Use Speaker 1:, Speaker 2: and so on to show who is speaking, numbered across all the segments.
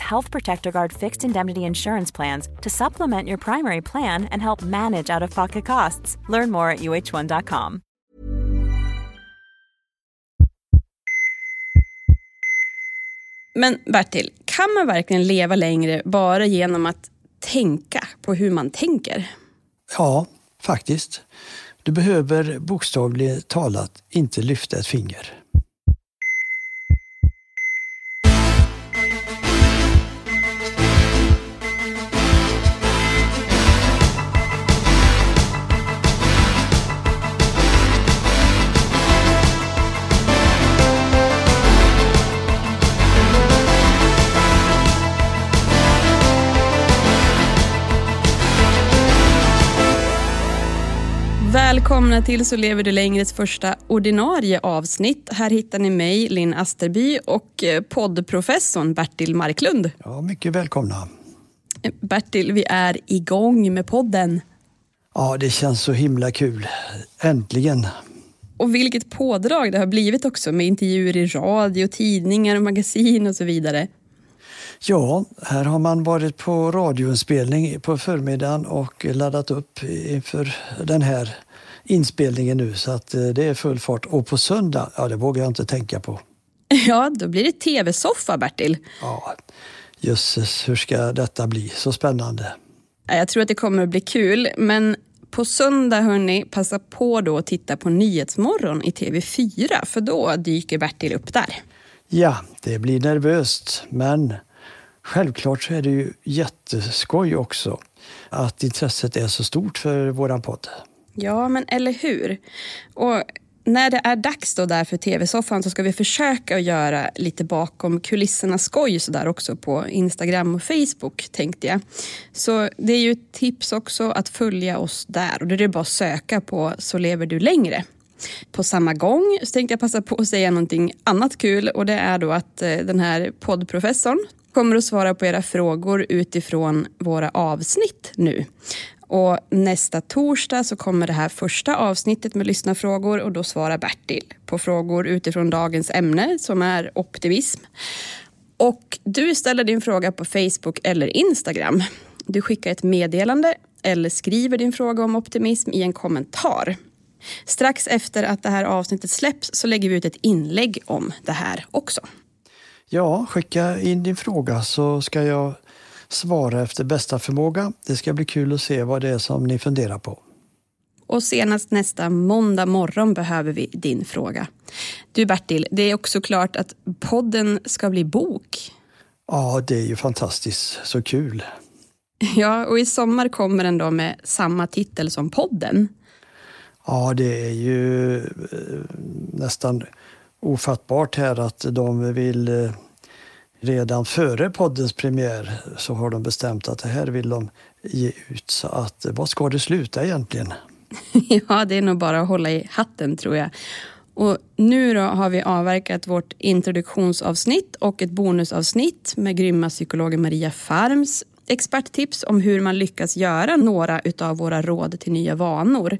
Speaker 1: Health Protector Guard fixed indemnity insurance plans to supplement your primary plan and help manage out of pocket costs. Learn more at uh1.com.
Speaker 2: Men Bertil, kan man verkligen leva längre bara genom att tänka på hur man tänker?
Speaker 3: Ja, faktiskt. Du behöver bokstavligt talat inte lyfta ett finger.
Speaker 2: Välkomna till Så lever du längres första ordinarie avsnitt. Här hittar ni mig, Linn Asterby och eh, poddprofessorn Bertil Marklund.
Speaker 3: Ja, mycket välkomna.
Speaker 2: Bertil, vi är igång med podden.
Speaker 3: Ja, det känns så himla kul. Äntligen.
Speaker 2: Och vilket pådrag det har blivit också med intervjuer i radio, tidningar, magasin och så vidare.
Speaker 3: Ja, här har man varit på radioinspelning på förmiddagen och laddat upp inför den här inspelningen nu så att eh, det är full fart. Och på söndag, ja det vågar jag inte tänka på.
Speaker 2: Ja, då blir det tv-soffa Bertil.
Speaker 3: Ja, jösses, hur ska detta bli? Så spännande.
Speaker 2: Jag tror att det kommer att bli kul, men på söndag hörni, passa på då att titta på Nyhetsmorgon i TV4 för då dyker Bertil upp där.
Speaker 3: Ja, det blir nervöst, men självklart så är det ju jätteskoj också att intresset är så stort för våran podd.
Speaker 2: Ja, men eller hur? Och när det är dags då där för tv-soffan så ska vi försöka att göra lite bakom kulisserna skoj sådär också på Instagram och Facebook tänkte jag. Så det är ju ett tips också att följa oss där och då är det bara att söka på Så lever du längre. På samma gång så tänkte jag passa på att säga någonting annat kul och det är då att eh, den här poddprofessorn kommer att svara på era frågor utifrån våra avsnitt nu. Och nästa torsdag så kommer det här första avsnittet med lyssnarfrågor och då svarar Bertil på frågor utifrån dagens ämne som är optimism. Och du ställer din fråga på Facebook eller Instagram. Du skickar ett meddelande eller skriver din fråga om optimism i en kommentar. Strax efter att det här avsnittet släpps så lägger vi ut ett inlägg om det här också.
Speaker 3: Ja, skicka in din fråga så ska jag svara efter bästa förmåga. Det ska bli kul att se vad det är som ni funderar på.
Speaker 2: Och senast nästa måndag morgon behöver vi din fråga. Du Bertil, det är också klart att podden ska bli bok.
Speaker 3: Ja, det är ju fantastiskt. Så kul.
Speaker 2: Ja, och i sommar kommer den då med samma titel som podden.
Speaker 3: Ja, det är ju eh, nästan ofattbart här att de vill eh, redan före poddens premiär så har de bestämt att det här vill de ge ut. Så att eh, vad ska det sluta egentligen?
Speaker 2: ja, det är nog bara att hålla i hatten tror jag. Och nu då har vi avverkat vårt introduktionsavsnitt och ett bonusavsnitt med grymma psykologen Maria Farms experttips om hur man lyckas göra några utav våra råd till nya vanor.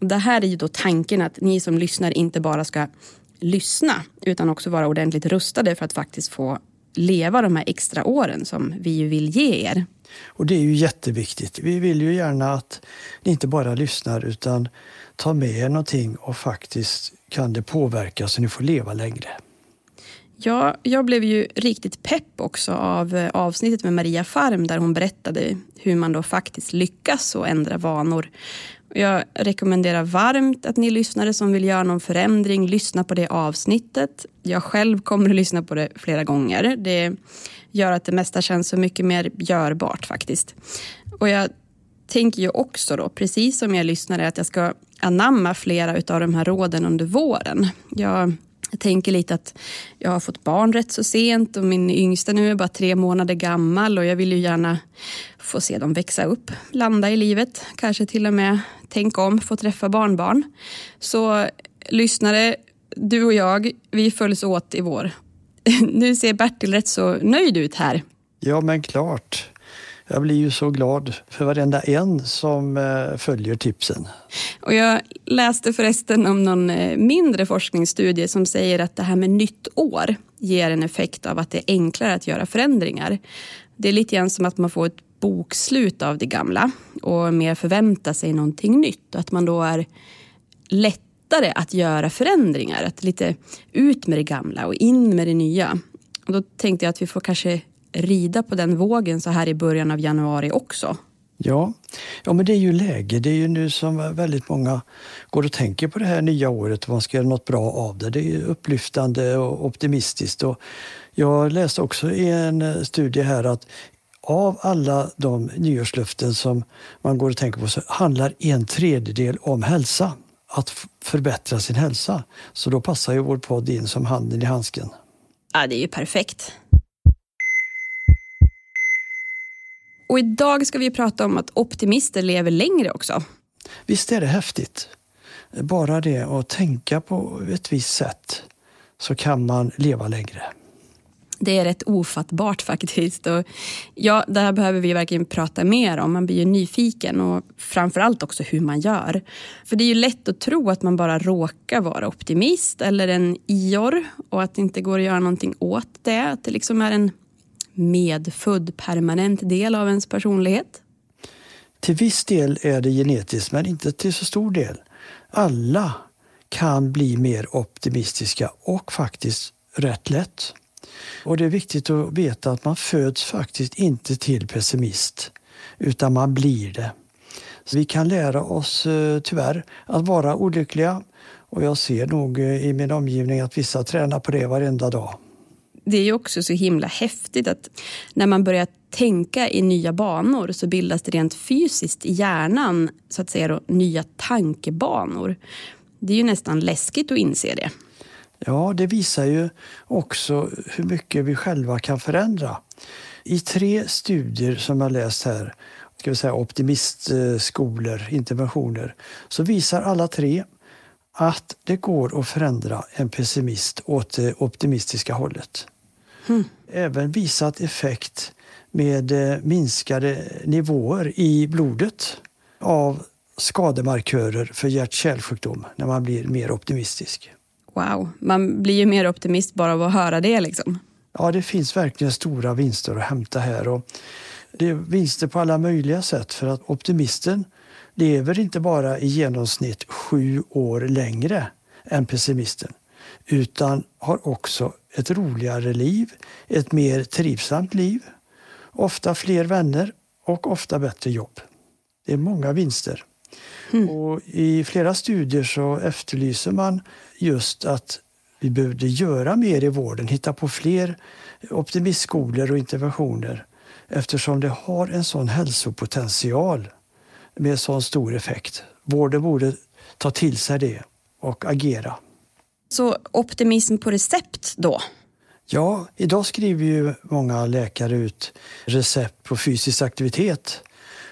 Speaker 2: Och det här är ju då tanken att ni som lyssnar inte bara ska lyssna utan också vara ordentligt rustade för att faktiskt få leva de här extra åren som vi ju vill ge er.
Speaker 3: Och det är ju jätteviktigt. Vi vill ju gärna att ni inte bara lyssnar utan tar med er någonting och faktiskt kan det påverka så ni får leva längre.
Speaker 2: Ja, jag blev ju riktigt pepp också av eh, avsnittet med Maria Farm där hon berättade hur man då faktiskt lyckas att ändra vanor. Jag rekommenderar varmt att ni lyssnare som vill göra någon förändring, lyssna på det avsnittet. Jag själv kommer att lyssna på det flera gånger. Det gör att det mesta känns så mycket mer görbart faktiskt. Och jag tänker ju också då, precis som jag lyssnare, att jag ska anamma flera av de här råden under våren. Jag jag tänker lite att jag har fått barn rätt så sent och min yngsta nu är bara tre månader gammal och jag vill ju gärna få se dem växa upp, landa i livet, kanske till och med tänka om, få träffa barnbarn. Så lyssnare, du och jag, vi följs åt i vår. Nu ser Bertil rätt så nöjd ut här.
Speaker 3: Ja, men klart. Jag blir ju så glad för varenda en som eh, följer tipsen.
Speaker 2: Och jag läste förresten om någon eh, mindre forskningsstudie som säger att det här med nytt år ger en effekt av att det är enklare att göra förändringar. Det är lite grann som att man får ett bokslut av det gamla och mer förvänta sig någonting nytt. Att man då är lättare att göra förändringar. Att lite ut med det gamla och in med det nya. Och då tänkte jag att vi får kanske rida på den vågen så här i början av januari också.
Speaker 3: Ja, ja men det är ju läge. Det är ju nu som väldigt många går och tänker på det här nya året och man ska göra något bra av det. Det är upplyftande och optimistiskt. Och jag läste också i en studie här att av alla de nyårslöften som man går och tänker på så handlar en tredjedel om hälsa. Att förbättra sin hälsa. Så då passar ju vår podd in som handen i handsken.
Speaker 2: Ja, det är ju perfekt. Och idag ska vi prata om att optimister lever längre också.
Speaker 3: Visst är det häftigt? Bara det att tänka på ett visst sätt så kan man leva längre.
Speaker 2: Det är rätt ofattbart faktiskt. Och ja, det här behöver vi verkligen prata mer om. Man blir ju nyfiken och framförallt också hur man gör. För det är ju lätt att tro att man bara råkar vara optimist eller en ior och att det inte går att göra någonting åt det. Att det liksom är en medfödd permanent del av ens personlighet?
Speaker 3: Till viss del är det genetiskt, men inte till så stor del. Alla kan bli mer optimistiska och faktiskt rätt lätt. Och det är viktigt att veta att man föds faktiskt inte till pessimist, utan man blir det. Så vi kan lära oss eh, tyvärr att vara olyckliga och jag ser nog eh, i min omgivning att vissa tränar på det varenda dag
Speaker 2: det är ju också så himla häftigt att när man börjar tänka i nya banor så bildas det rent fysiskt i hjärnan så att säga då, nya tankebanor. Det är ju nästan läskigt att inse det.
Speaker 3: Ja, det visar ju också hur mycket vi själva kan förändra. I tre studier som jag läst här, ska vi säga optimistskolor, interventioner, så visar alla tre att det går att förändra en pessimist åt det optimistiska hållet. Mm. Även visat effekt med eh, minskade nivåer i blodet av skademarkörer för hjärt-kärlsjukdom när man blir mer optimistisk.
Speaker 2: Wow, man blir ju mer optimist bara av att höra det liksom.
Speaker 3: Ja, det finns verkligen stora vinster att hämta här. Och det är vinster på alla möjliga sätt för att optimisten lever inte bara i genomsnitt sju år längre än pessimisten utan har också ett roligare liv, ett mer trivsamt liv, ofta fler vänner och ofta bättre jobb. Det är många vinster. Mm. Och I flera studier så efterlyser man just att vi behövde göra mer i vården, hitta på fler optimistskolor och interventioner eftersom det har en sån hälsopotential med sån stor effekt. Vården borde ta till sig det och agera.
Speaker 2: Så optimism på recept då?
Speaker 3: Ja, idag skriver ju många läkare ut recept på fysisk aktivitet.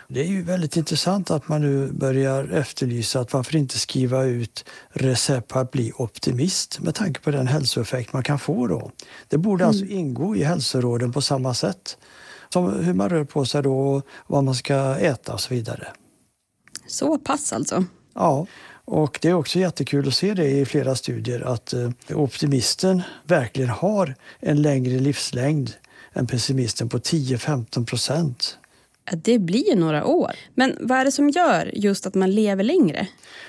Speaker 3: Det är ju väldigt intressant att man nu börjar efterlysa att varför inte skriva ut recept på att bli optimist med tanke på den hälsoeffekt man kan få då. Det borde alltså mm. alltså ingå i hälsoråden på samma sätt som hur man rör på sig då vad man ska äta och så vidare.
Speaker 2: Så pass alltså?
Speaker 3: Ja, och det är också jättekul att se det i flera studier att eh, optimisten verkligen har en längre livslängd än pessimisten på 10-15 procent.
Speaker 2: Det blir några år. Men vad är det som gör just att man lever längre?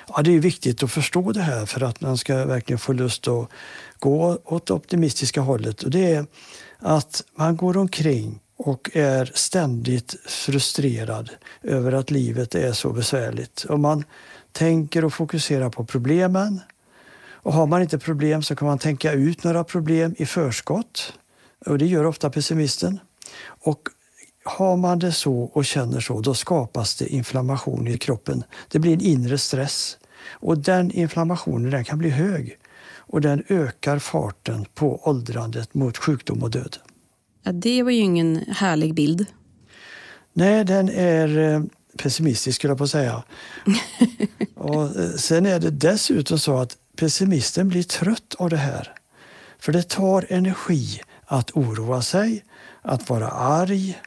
Speaker 3: Ja, det är viktigt att förstå det här för att man ska verkligen få lust att gå åt det optimistiska hållet. Och det är att man går omkring och är ständigt frustrerad över att livet är så besvärligt. Och man tänker och fokuserar på problemen. Och har man inte problem så kan man tänka ut några problem i förskott. Och det gör ofta pessimisten. Och har man det så och känner så, då skapas det inflammation i kroppen. Det blir en inre stress. Och den inflammationen den kan bli hög och den ökar farten på åldrandet mot sjukdom och död.
Speaker 2: Ja, det var ju ingen härlig bild.
Speaker 3: Nej, den är eh, pessimistisk skulle jag på säga. och eh, sen är det dessutom så att pessimisten blir trött av det här. För det tar energi att oroa sig, att vara arg.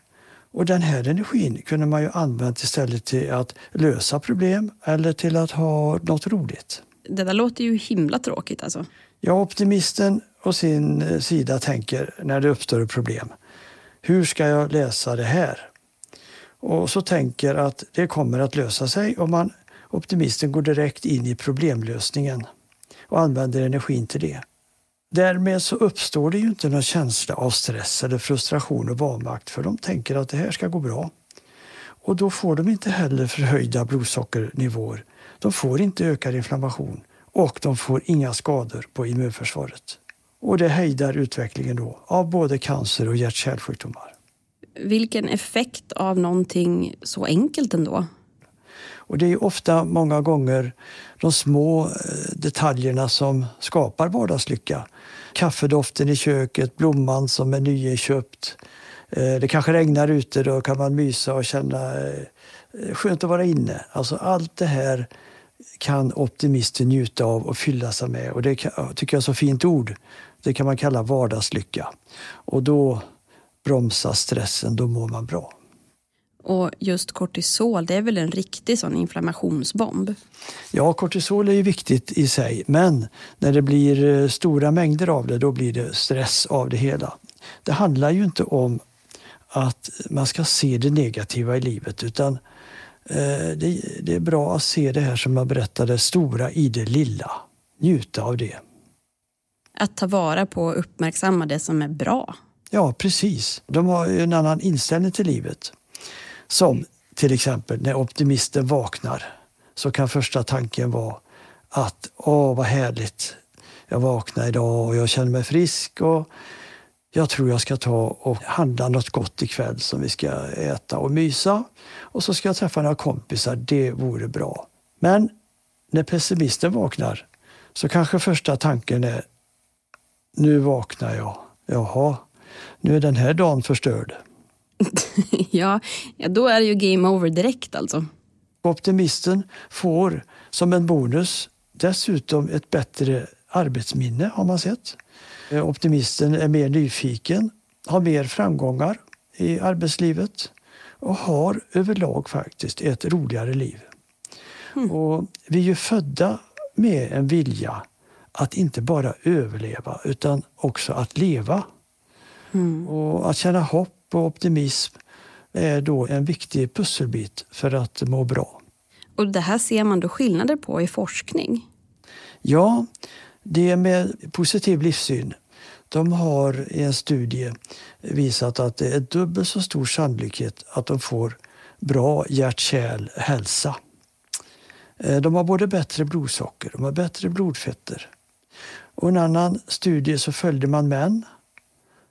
Speaker 3: Och den här energin kunde man ju använt istället till att lösa problem eller till att ha något roligt.
Speaker 2: Det där låter ju himla tråkigt alltså.
Speaker 3: Ja, optimisten å sin eh, sida tänker när det uppstår problem. Hur ska jag läsa det här? Och så tänker att det kommer att lösa sig och man, optimisten går direkt in i problemlösningen och använder energin till det. Därmed så uppstår det ju inte någon känsla av stress eller frustration och vanmakt för de tänker att det här ska gå bra. Och då får de inte heller förhöjda blodsockernivåer. De får inte ökad inflammation och de får inga skador på immunförsvaret. Och det hejdar utvecklingen då av både cancer och hjärt-kärlsjukdomar.
Speaker 2: Vilken effekt av någonting så enkelt ändå?
Speaker 3: Och det är ofta många gånger de små eh, detaljerna som skapar vardagslycka. Kaffedoften i köket, blomman som är nyinköpt. Eh, det kanske regnar ute, då kan man mysa och känna eh, skönt att vara inne. Alltså allt det här kan optimisten njuta av och fylla sig med. Och det tycker jag är så fint ord. Det kan man kalla vardagslycka. Och då bromsas stressen, då mår man bra.
Speaker 2: Och just kortisol, det är väl en riktig sån inflammationsbomb?
Speaker 3: Ja, kortisol är ju viktigt i sig, men när det blir eh, stora mängder av det, då blir det stress av det hela. Det handlar ju inte om att man ska se det negativa i livet, utan Eh, det, det är bra att se det här som jag berättade, stora i det lilla. Njuta av det.
Speaker 2: Att ta vara på och uppmärksamma det som är bra.
Speaker 3: Ja, precis. De har en annan inställning till livet. Som till exempel när optimisten vaknar så kan första tanken vara att åh, vad härligt. Jag vaknar idag och jag känner mig frisk och jag tror jag ska ta och handla något gott ikväll som vi ska äta och mysa. Och så ska jag träffa några kompisar, det vore bra. Men när pessimisten vaknar så kanske första tanken är nu vaknar jag. Jaha, nu är den här dagen förstörd.
Speaker 2: ja, ja, då är det ju game over direkt alltså.
Speaker 3: Optimisten får som en bonus dessutom ett bättre arbetsminne har man sett. Eh, optimisten är mer nyfiken, har mer framgångar i arbetslivet och har överlag faktiskt ett roligare liv. Mm. Och vi är ju födda med en vilja att inte bara överleva utan också att leva. Mm. Och att känna hopp och optimism är då en viktig pusselbit för att må bra.
Speaker 2: Och det här ser man då skillnader på i forskning?
Speaker 3: Ja, det med positiv livssyn, de har i en studie visat att det är dubbelt så stor sannolikhet att de får bra hjärt hälsa. Eh, de har både bättre blodsocker, de har bättre blodfetter. Och en annan studie så följde man män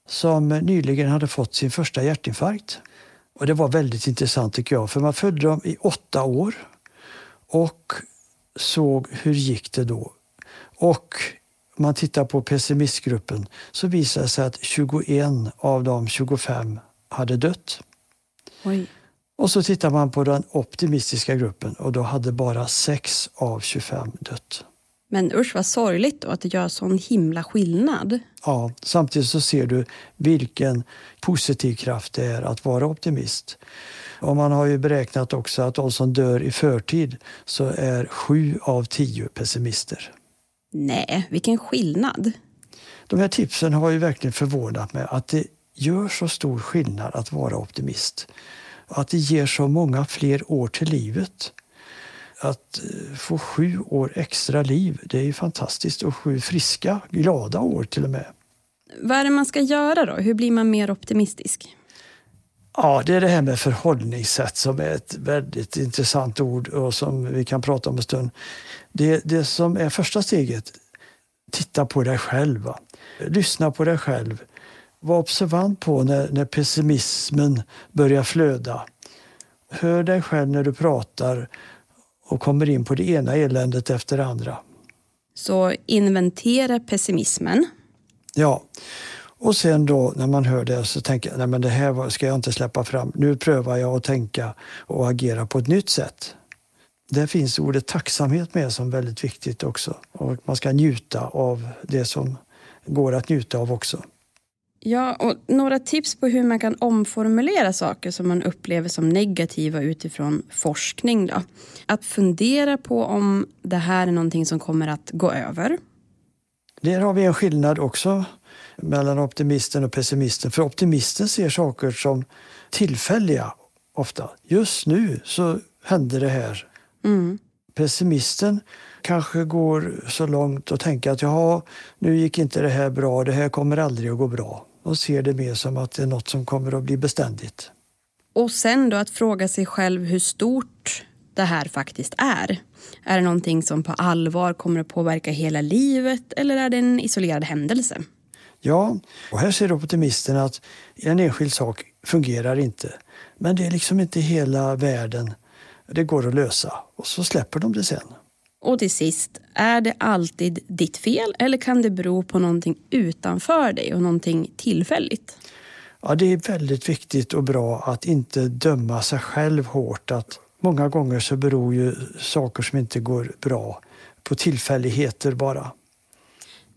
Speaker 3: som nyligen hade fått sin första hjärtinfarkt. Och Det var väldigt intressant tycker jag, för man följde dem i åtta år och såg hur gick det då och om man tittar på pessimistgruppen så visar det sig att 21 av de 25 hade dött. Oj. Och så tittar man på den optimistiska gruppen och då hade bara 6 av 25 dött.
Speaker 2: Men usch vad sorgligt då att det gör sån himla skillnad.
Speaker 3: Ja, samtidigt så ser du vilken positiv kraft det är att vara optimist. Och man har ju beräknat också att de som dör i förtid så är 7 av 10 pessimister.
Speaker 2: Nej, vilken skillnad.
Speaker 3: De här tipsen har ju verkligen förvånat mig att det gör så stor skillnad att vara optimist. Att det ger så många fler år till livet. Att eh, få sju år extra liv, det är ju fantastiskt. Och sju friska, glada år till och med.
Speaker 2: Vad är det man ska göra då? Hur blir man mer optimistisk?
Speaker 3: Ja, det är det här med förhållningssätt som är ett väldigt intressant ord och som vi kan prata om en stund. Det, det som är första steget, titta på dig själv. Va? Lyssna på dig själv. Var observant på när, när pessimismen börjar flöda. Hör dig själv när du pratar och kommer in på det ena eländet efter det andra.
Speaker 2: Så inventera pessimismen.
Speaker 3: Ja. Och sen då när man hör det så tänker jag, nej men det här ska jag inte släppa fram. Nu prövar jag att tänka och agera på ett nytt sätt. Där finns ordet tacksamhet med som väldigt viktigt också. Och man ska njuta av det som går att njuta av också.
Speaker 2: Ja, och några tips på hur man kan omformulera saker som man upplever som negativa utifrån forskning. Då. Att fundera på om det här är någonting som kommer att gå över.
Speaker 3: Där har vi en skillnad också mellan optimisten och pessimisten. För optimisten ser saker som tillfälliga ofta. Just nu så hände det här. Mm. Pessimisten kanske går så långt och tänker att ja, nu gick inte det här bra, det här kommer aldrig att gå bra. Och ser det mer som att det är något som kommer att bli beständigt.
Speaker 2: Och sen då att fråga sig själv hur stort det här faktiskt är. Är det någonting som på allvar kommer att påverka hela livet eller är det en isolerad händelse?
Speaker 3: Ja, och här ser optimisten att en enskild sak fungerar inte. Men det är liksom inte hela världen. Det går att lösa och så släpper de det sen.
Speaker 2: Och till sist, är det alltid ditt fel eller kan det bero på någonting utanför dig och någonting tillfälligt?
Speaker 3: Ja, det är väldigt viktigt och bra att inte döma sig själv hårt. Att många gånger så beror ju saker som inte går bra på tillfälligheter bara.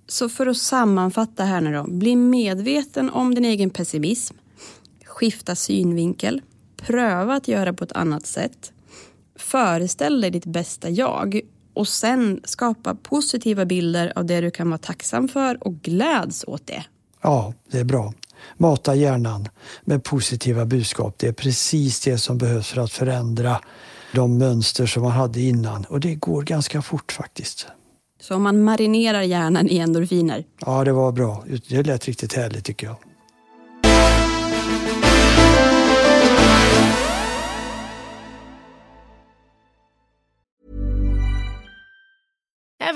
Speaker 2: Så för att sammanfatta här nu då. Bli medveten om din egen pessimism. Skifta synvinkel. Pröva att göra på ett annat sätt. Föreställ dig ditt bästa jag och sen skapa positiva bilder av det du kan vara tacksam för och gläds åt det.
Speaker 3: Ja, det är bra. Mata hjärnan med positiva budskap. Det är precis det som behövs för att förändra de mönster som man hade innan och det går ganska fort faktiskt.
Speaker 2: Så om man marinerar hjärnan i endorfiner?
Speaker 3: Ja, det var bra. Det lät riktigt härligt tycker jag.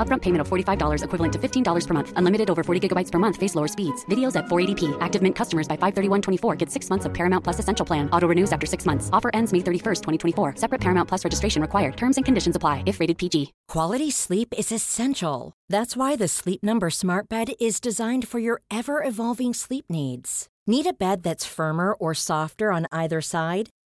Speaker 4: Upfront payment of $45 equivalent to $15 per month. Unlimited over 40 gigabytes per month. Face lower speeds. Videos at 480p. Active Mint customers by 531.24 get six months of Paramount Plus Essential Plan. Auto renews after six months. Offer ends May 31st, 2024. Separate Paramount Plus registration required. Terms and conditions apply if rated PG.
Speaker 5: Quality sleep is essential. That's why the Sleep Number Smart Bed is designed for your ever-evolving sleep needs. Need a bed that's firmer or softer on either side?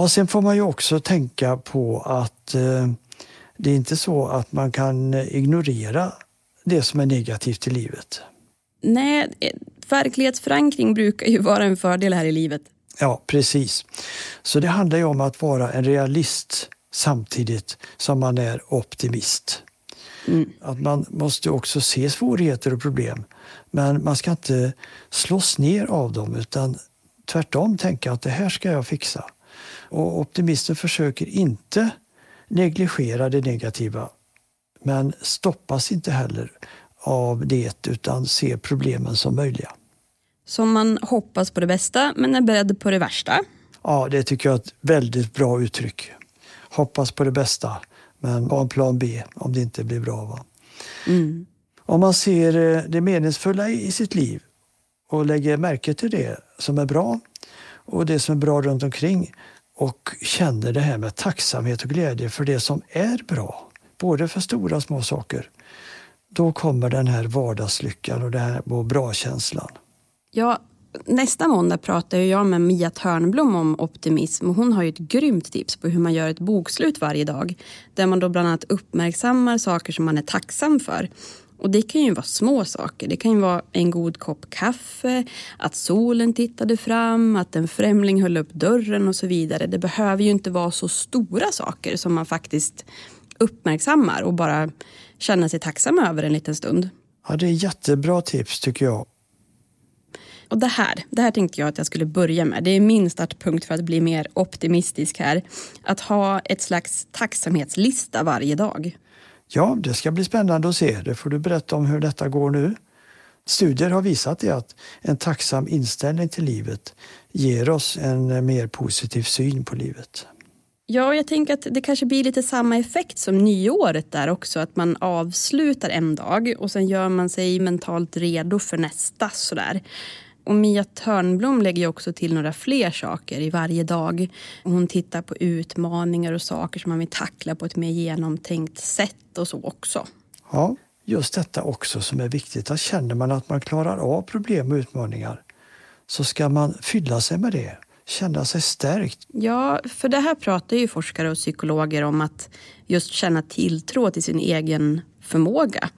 Speaker 3: Ja, sen får man ju också tänka på att eh, det är inte så att man kan ignorera det som är negativt i livet.
Speaker 2: Nej, eh, verklighetsförankring brukar ju vara en fördel här i livet.
Speaker 3: Ja, precis. Så det handlar ju om att vara en realist samtidigt som man är optimist. Mm. Att man måste också se svårigheter och problem. Men man ska inte slås ner av dem utan tvärtom tänka att det här ska jag fixa. Och optimisten försöker inte negligera det negativa men stoppas inte heller av det utan ser problemen som möjliga.
Speaker 2: Så man hoppas på det bästa men är beredd på det värsta?
Speaker 3: Ja, det tycker jag är ett väldigt bra uttryck. Hoppas på det bästa men ha en plan B om det inte blir bra. Va? Mm. Om man ser eh, det meningsfulla i sitt liv och lägger märke till det som är bra och det som är bra runt omkring och känner det här med tacksamhet och glädje för det som är bra, både för stora och små saker, då kommer den här vardagslyckan och den här må bra-känslan.
Speaker 2: Ja, nästa måndag pratar jag med Mia Törnblom om optimism och hon har ju ett grymt tips på hur man gör ett bokslut varje dag. Där man då bland annat uppmärksammar saker som man är tacksam för. Och det kan ju vara små saker. Det kan ju vara en god kopp kaffe, att solen tittade fram, att en främling höll upp dörren och så vidare. Det behöver ju inte vara så stora saker som man faktiskt uppmärksammar och bara känner sig tacksam över en liten stund.
Speaker 3: Ja, det är jättebra tips tycker jag.
Speaker 2: Och det här, det här tänkte jag att jag skulle börja med. Det är min startpunkt för att bli mer optimistisk här. Att ha ett slags tacksamhetslista varje dag.
Speaker 3: Ja, det ska bli spännande att se. Det får du berätta om hur detta går nu. Studier har visat det att en tacksam inställning till livet ger oss en mer positiv syn på livet.
Speaker 2: Ja, jag tänker att det kanske blir lite samma effekt som nyåret där också. Att man avslutar en dag och sen gör man sig mentalt redo för nästa sådär. Och Mia Törnblom lägger också till några fler saker i varje dag. Hon tittar på utmaningar och saker som man vill tackla på ett mer genomtänkt sätt och så också.
Speaker 3: Ja, just detta också som är viktigt. Att känner man att man klarar av problem och utmaningar så ska man fylla sig med det känna sig stärkt.
Speaker 2: Ja, för det här pratar ju forskare och psykologer om att just känna tilltro till sin egen förmåga.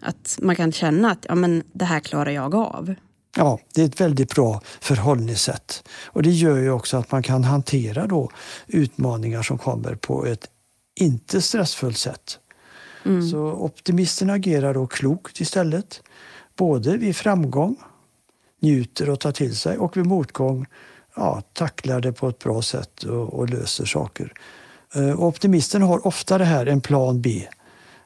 Speaker 2: Att man kan känna att ja, men det här klarar jag av.
Speaker 3: Ja, det är ett väldigt bra förhållningssätt. Och det gör ju också att man kan hantera då utmaningar som kommer på ett inte stressfullt sätt. Mm. Så optimisten agerar då klokt istället. Både vid framgång, njuter och tar till sig och vid motgång ja, tacklar det på ett bra sätt och, och löser saker. Eh, och optimisten har ofta det här, en plan B.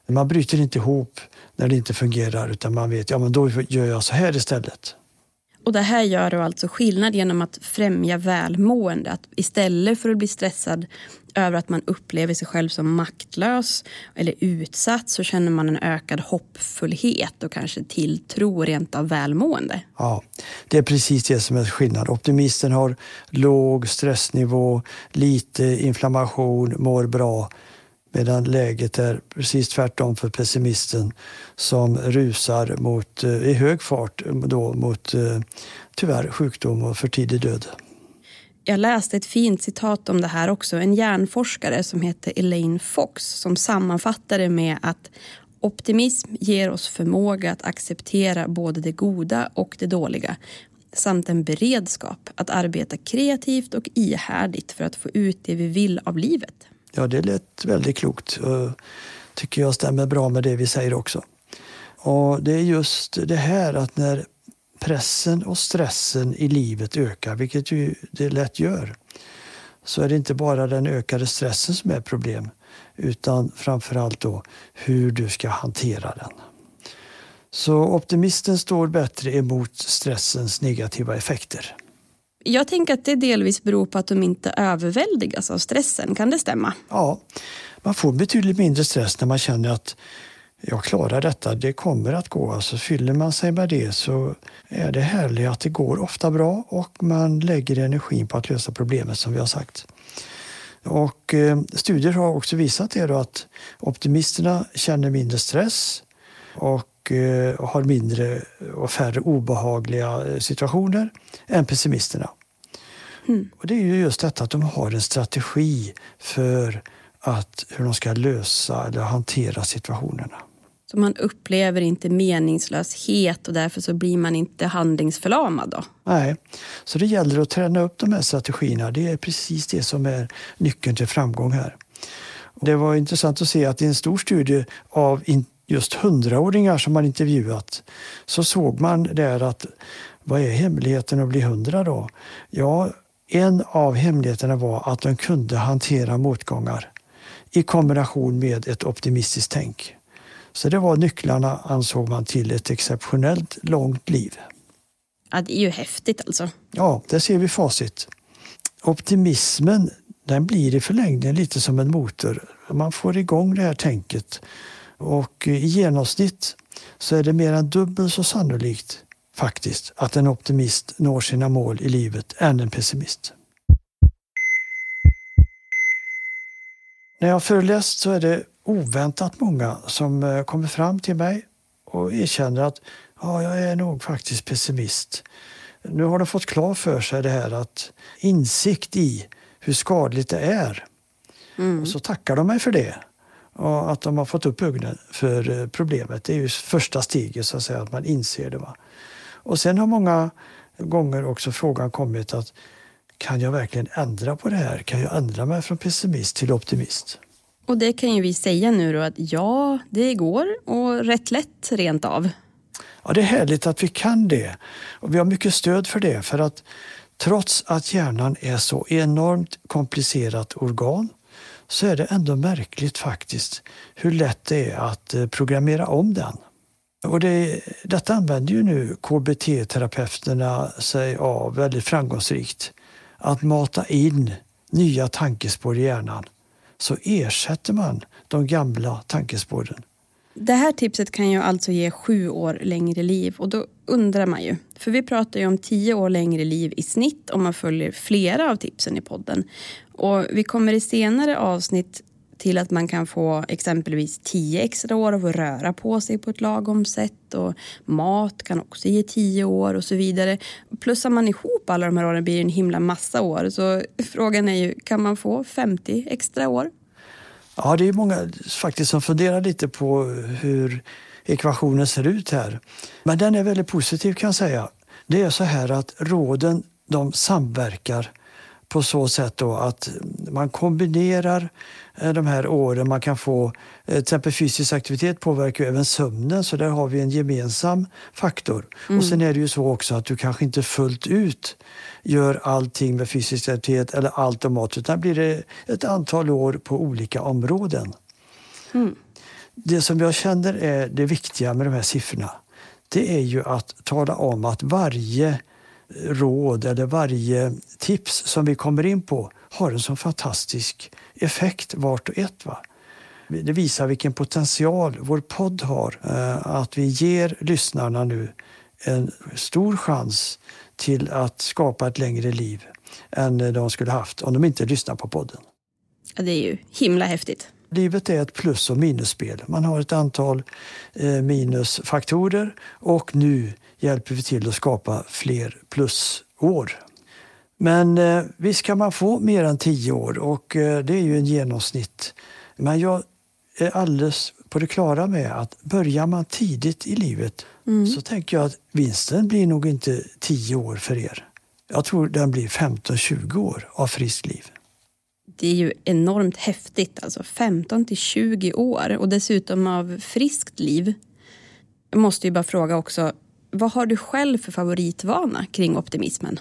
Speaker 3: Man bryter inte ihop när det inte fungerar utan man vet ja men då gör jag så här istället.
Speaker 2: Och det här gör då alltså skillnad genom att främja välmående. Att istället för att bli stressad över att man upplever sig själv som maktlös eller utsatt så känner man en ökad hoppfullhet och kanske tilltro och rent av välmående.
Speaker 3: Ja, det är precis det som är skillnad. Optimisten har låg stressnivå, lite inflammation, mår bra medan läget är precis tvärtom för pessimisten som rusar mot, eh, i hög fart då, mot eh, tyvärr sjukdom och för tidig död.
Speaker 2: Jag läste ett fint citat om det här också. En hjärnforskare som heter Elaine Fox som sammanfattade det med att optimism ger oss förmåga att acceptera både det goda och det dåliga samt en beredskap att arbeta kreativt och ihärdigt för att få ut det vi vill av livet.
Speaker 3: Ja, det lät väldigt klokt och tycker jag stämmer bra med det vi säger också. Och det är just det här att när pressen och stressen i livet ökar, vilket ju det lätt gör, så är det inte bara den ökade stressen som är problem, utan framförallt då hur du ska hantera den. Så optimisten står bättre emot stressens negativa effekter.
Speaker 2: Jag tänker att det delvis beror på att de inte överväldigas av stressen. Kan det stämma?
Speaker 3: Ja, man får betydligt mindre stress när man känner att jag klarar detta, det kommer att gå. Alltså fyller man sig med det så är det härligt att det går ofta bra och man lägger energin på att lösa problemet som vi har sagt. Och eh, studier har också visat det då att optimisterna känner mindre stress och eh, har mindre och färre obehagliga eh, situationer än pessimisterna. Mm. Och det är ju just detta att de har en strategi för att, hur de ska lösa eller hantera situationerna.
Speaker 2: Så man upplever inte meningslöshet och därför så blir man inte handlingsförlamad då?
Speaker 3: Nej, så det gäller att träna upp de här strategierna. Det är precis det som är nyckeln till framgång här. Det var intressant att se att i en stor studie av just hundraåringar som man intervjuat så såg man där att vad är hemligheten att bli hundra då? Ja, en av hemligheterna var att de kunde hantera motgångar i kombination med ett optimistiskt tänk. Så det var nycklarna, ansåg man, till ett exceptionellt långt liv.
Speaker 2: Ja, det är ju häftigt alltså.
Speaker 3: Ja, där ser vi facit. Optimismen den blir i förlängningen lite som en motor. Man får igång det här tänket och i genomsnitt så är det mer än dubbelt så sannolikt faktiskt att en optimist når sina mål i livet än en pessimist. När jag föreläst så är det oväntat många som eh, kommer fram till mig och erkänner att ja, jag är nog faktiskt pessimist. Nu har de fått klart för sig det här att insikt i hur skadligt det är. Mm. Och så tackar de mig för det. Och att de har fått upp ögonen för eh, problemet. Det är ju första steget, så att säga, att man inser det. Va? Och sen har många gånger också frågan kommit att kan jag verkligen ändra på det här? Kan jag ändra mig från pessimist till optimist?
Speaker 2: Och det kan ju vi säga nu då att ja, det går och rätt lätt rent av.
Speaker 3: Ja, det är härligt att vi kan det. Och vi har mycket stöd för det. För att trots att hjärnan är så enormt komplicerat organ så är det ändå märkligt faktiskt hur lätt det är att eh, programmera om den. Och det, detta använder ju nu KBT-terapeuterna sig av väldigt framgångsrikt. Att mata in nya tankespår i hjärnan så ersätter man de gamla tankespåren.
Speaker 2: Det här tipset kan ju alltså ge sju år längre liv och då undrar man ju, för vi pratar ju om tio år längre liv i snitt om man följer flera av tipsen i podden. Och vi kommer i senare avsnitt till att man kan få exempelvis 10 extra år av att röra på sig på ett lagom sätt och mat kan också ge 10 år och så vidare. Plussar man ihop alla de här åren blir det en himla massa år. Så frågan är ju, kan man få 50 extra år?
Speaker 3: Ja, det är många faktiskt som funderar lite på hur ekvationen ser ut här. Men den är väldigt positiv kan jag säga. Det är så här att råden de samverkar på så sätt då att man kombinerar de här åren. Man kan få, eh, till exempel fysisk aktivitet påverkar även sömnen så där har vi en gemensam faktor. Mm. Och sen är det ju så också att du kanske inte fullt ut gör allting med fysisk aktivitet eller allt och mat utan blir det ett antal år på olika områden. Mm. Det som jag känner är det viktiga med de här siffrorna det är ju att tala om att varje råd eller varje tips som vi kommer in på har en sån fantastisk effekt vart och ett. Va? Det visar vilken potential vår podd har. Eh, att vi ger lyssnarna nu en stor chans till att skapa ett längre liv än de skulle haft om de inte lyssnar på podden.
Speaker 2: Ja, det är ju himla häftigt.
Speaker 3: Livet är ett plus och minusspel. Man har ett antal eh, minusfaktorer och nu hjälper vi till att skapa fler plusår. Men eh, visst kan man få mer än tio år och eh, det är ju en genomsnitt. Men jag är alldeles på det klara med att börjar man tidigt i livet mm. så tänker jag att vinsten blir nog inte tio år för er. Jag tror den blir 15-20 år av friskt liv.
Speaker 2: Det är ju enormt häftigt, alltså 15 till 20 år och dessutom av friskt liv. Jag måste ju bara fråga också, vad har du själv för favoritvana kring optimismen?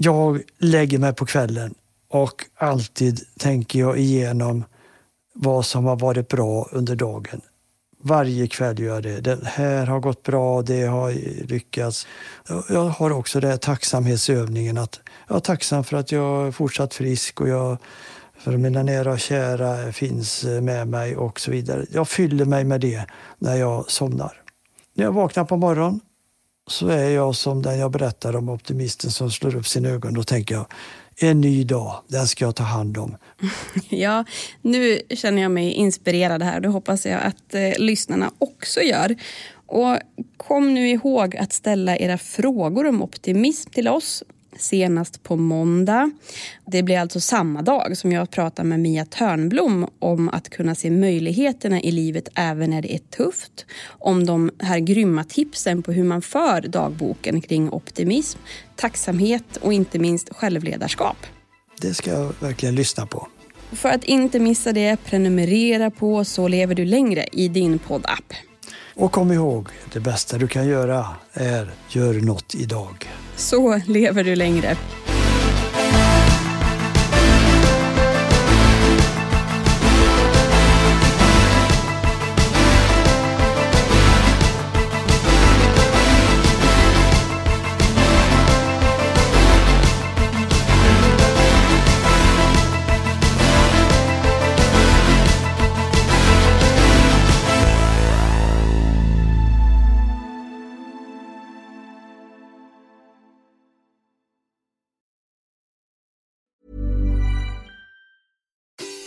Speaker 3: Jag lägger mig på kvällen och alltid tänker jag igenom vad som har varit bra under dagen. Varje kväll gör jag det. Det här har gått bra, det har lyckats. Jag har också den här tacksamhetsövningen att jag är tacksam för att jag är fortsatt frisk och jag, för mina nära och kära finns med mig och så vidare. Jag fyller mig med det när jag somnar. När jag vaknar på morgonen så är jag som den jag berättar om, optimisten som slår upp sina ögon. Då tänker jag, en ny dag, den ska jag ta hand om.
Speaker 2: Ja, nu känner jag mig inspirerad här. Det hoppas jag att eh, lyssnarna också gör. Och kom nu ihåg att ställa era frågor om optimism till oss senast på måndag. Det blir alltså samma dag som jag pratar med Mia Törnblom om att kunna se möjligheterna i livet även när det är tufft. Om de här grymma tipsen på hur man för dagboken kring optimism, tacksamhet och inte minst självledarskap.
Speaker 3: Det ska jag verkligen lyssna på.
Speaker 2: För att inte missa det, prenumerera på Så lever du längre i din poddapp.
Speaker 3: Och kom ihåg, det bästa du kan göra är gör något idag.
Speaker 2: Så lever du längre.